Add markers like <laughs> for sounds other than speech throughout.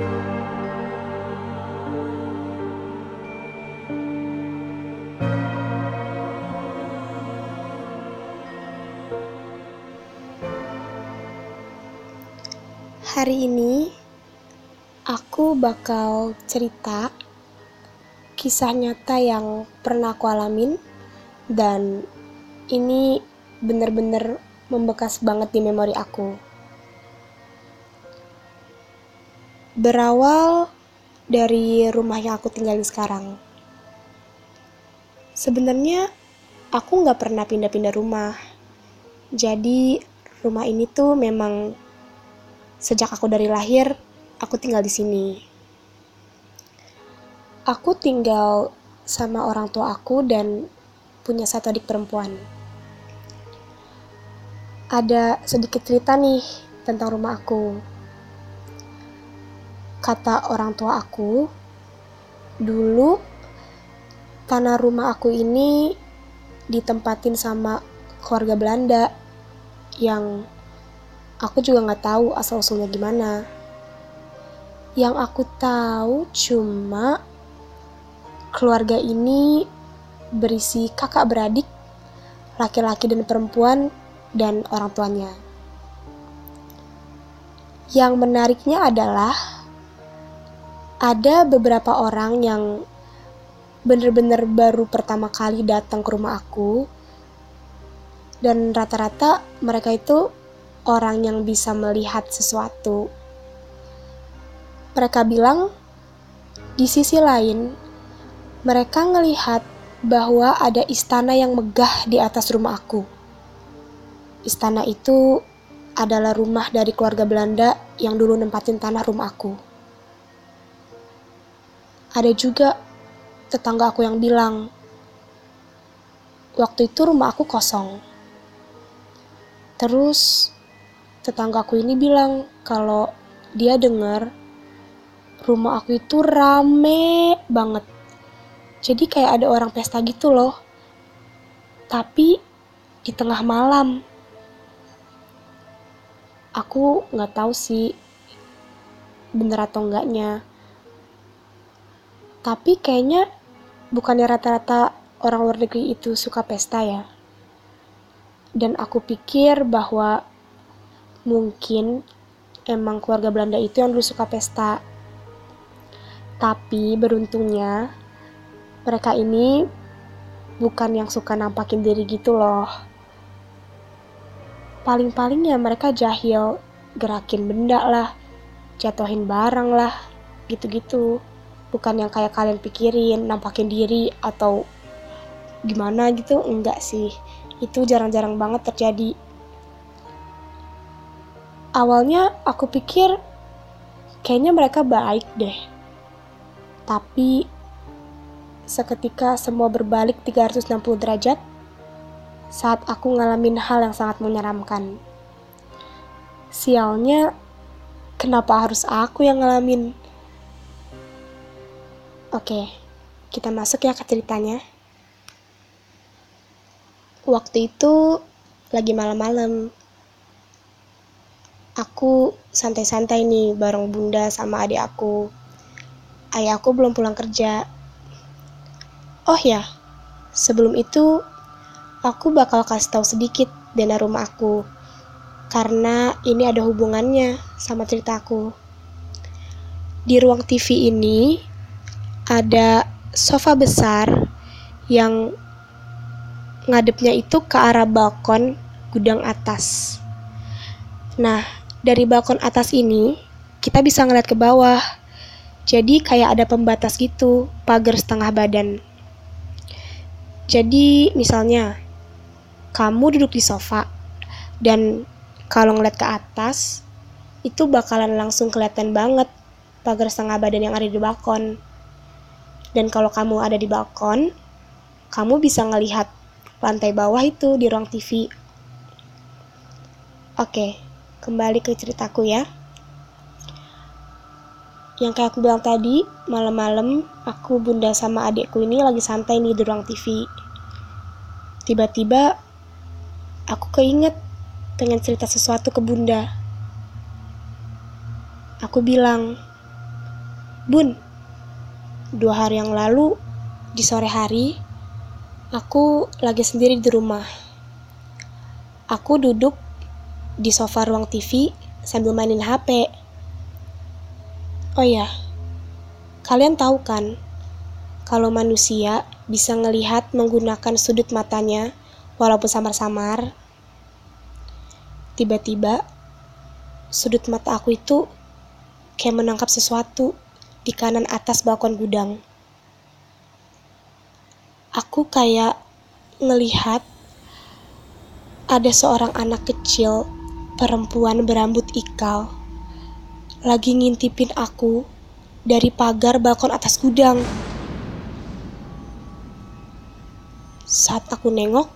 Hari ini aku bakal cerita kisah nyata yang pernah aku alamin dan ini bener-bener membekas banget di memori aku. Berawal dari rumah yang aku tinggalin sekarang. Sebenarnya aku nggak pernah pindah-pindah rumah. Jadi rumah ini tuh memang sejak aku dari lahir aku tinggal di sini. Aku tinggal sama orang tua aku dan punya satu adik perempuan. Ada sedikit cerita nih tentang rumah aku. Kata orang tua aku, dulu tanah rumah aku ini ditempatin sama keluarga Belanda yang aku juga nggak tahu asal usulnya gimana. Yang aku tahu cuma keluarga ini berisi kakak beradik, laki-laki dan perempuan, dan orang tuanya. Yang menariknya adalah ada beberapa orang yang bener-bener baru pertama kali datang ke rumah aku dan rata-rata mereka itu orang yang bisa melihat sesuatu. Mereka bilang di sisi lain mereka melihat bahwa ada istana yang megah di atas rumah aku. Istana itu adalah rumah dari keluarga Belanda yang dulu nempatin tanah rumah aku. Ada juga tetangga aku yang bilang, waktu itu rumah aku kosong. Terus tetanggaku ini bilang kalau dia dengar rumah aku itu rame banget. Jadi kayak ada orang pesta gitu loh. Tapi di tengah malam. Aku nggak tahu sih bener atau enggaknya. Tapi kayaknya bukannya rata-rata orang luar negeri itu suka pesta ya. Dan aku pikir bahwa mungkin emang keluarga Belanda itu yang dulu suka pesta. Tapi beruntungnya mereka ini bukan yang suka nampakin diri gitu loh. Paling-paling ya mereka jahil, gerakin benda lah, jatuhin barang lah, gitu-gitu. Bukan yang kayak kalian pikirin, nampakin diri atau gimana gitu, enggak sih. Itu jarang-jarang banget terjadi. Awalnya aku pikir kayaknya mereka baik deh. Tapi seketika semua berbalik 360 derajat saat aku ngalamin hal yang sangat menyeramkan. Sialnya, kenapa harus aku yang ngalamin? Oke, kita masuk ya ke ceritanya. Waktu itu lagi malam-malam. Aku santai-santai nih bareng bunda sama adik aku. Ayahku belum pulang kerja. Oh ya, sebelum itu aku bakal kasih tahu sedikit dana rumah aku karena ini ada hubungannya sama ceritaku. Di ruang TV ini ada sofa besar yang ngadepnya itu ke arah balkon gudang atas. Nah, dari balkon atas ini kita bisa ngeliat ke bawah. Jadi kayak ada pembatas gitu, pagar setengah badan. Jadi misalnya kamu duduk di sofa dan kalau ngeliat ke atas itu bakalan langsung kelihatan banget pagar setengah badan yang ada di balkon. Dan kalau kamu ada di balkon, kamu bisa ngelihat lantai bawah itu di ruang TV. Oke, kembali ke ceritaku ya. Yang kayak aku bilang tadi, malam-malam aku, bunda sama adikku ini lagi santai nih di ruang TV. Tiba-tiba aku keinget pengen cerita sesuatu ke bunda. Aku bilang, Bun, dua hari yang lalu, di sore hari, aku lagi sendiri di rumah. Aku duduk di sofa ruang TV sambil mainin HP. Oh ya, kalian tahu kan, kalau manusia bisa ngelihat menggunakan sudut matanya walaupun samar-samar. Tiba-tiba, sudut mata aku itu kayak menangkap sesuatu di kanan atas balkon gudang. Aku kayak ngelihat ada seorang anak kecil perempuan berambut ikal lagi ngintipin aku dari pagar balkon atas gudang. Saat aku nengok,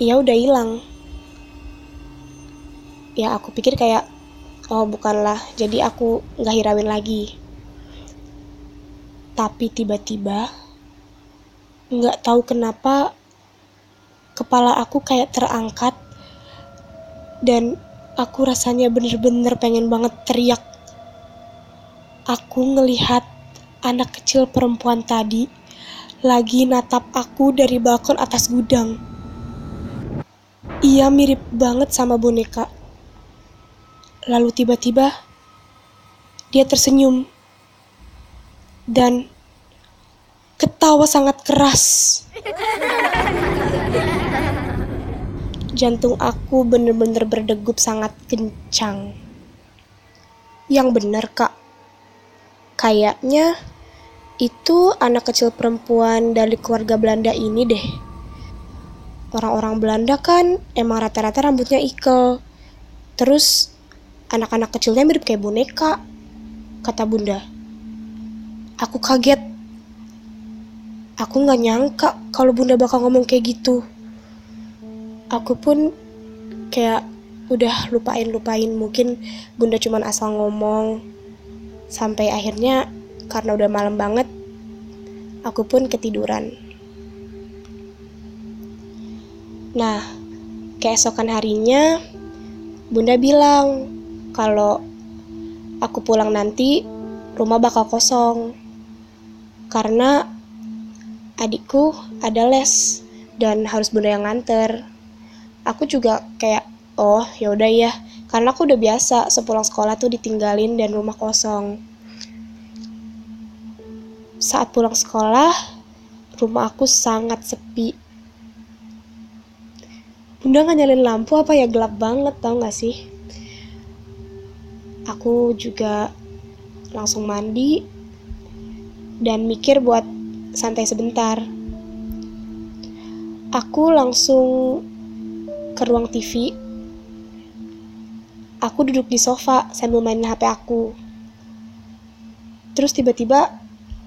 ia udah hilang. Ya aku pikir kayak, oh bukanlah, jadi aku nggak hirauin lagi. Tapi tiba-tiba, nggak tahu kenapa, kepala aku kayak terangkat dan aku rasanya bener-bener pengen banget teriak. Aku ngelihat anak kecil perempuan tadi lagi natap aku dari balkon atas gudang. Ia mirip banget sama boneka. Lalu tiba-tiba dia tersenyum dan ketawa sangat keras. Jantung aku bener-bener berdegup sangat kencang. Yang bener kak, kayaknya itu anak kecil perempuan dari keluarga Belanda ini deh. Orang-orang Belanda kan emang rata-rata rambutnya ikel. Terus anak-anak kecilnya mirip kayak boneka, kata bunda. Aku kaget. Aku gak nyangka kalau bunda bakal ngomong kayak gitu. Aku pun kayak udah lupain-lupain mungkin bunda cuman asal ngomong. Sampai akhirnya karena udah malam banget, aku pun ketiduran. Nah, keesokan harinya, Bunda bilang kalau aku pulang nanti rumah bakal kosong karena adikku ada les dan harus Bunda yang nganter. Aku juga kayak oh ya udah ya karena aku udah biasa sepulang sekolah tuh ditinggalin dan rumah kosong. Saat pulang sekolah, rumah aku sangat sepi Bunda nggak nyalain lampu apa ya gelap banget tau gak sih? Aku juga langsung mandi dan mikir buat santai sebentar. Aku langsung ke ruang TV. Aku duduk di sofa sambil main HP aku. Terus tiba-tiba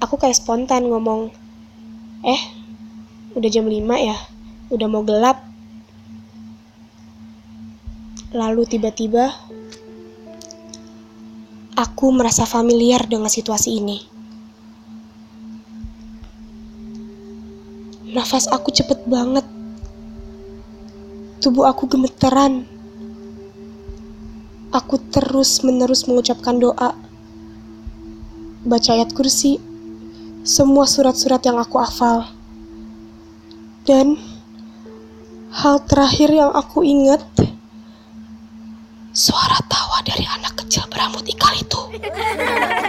aku kayak spontan ngomong, "Eh, udah jam 5 ya? Udah mau gelap." Lalu tiba-tiba aku merasa familiar dengan situasi ini. Nafas aku cepet banget. Tubuh aku gemeteran. Aku terus-menerus mengucapkan doa. Baca ayat kursi. Semua surat-surat yang aku hafal. Dan hal terakhir yang aku ingat Suara tawa dari anak kecil berambut ikal itu. <laughs>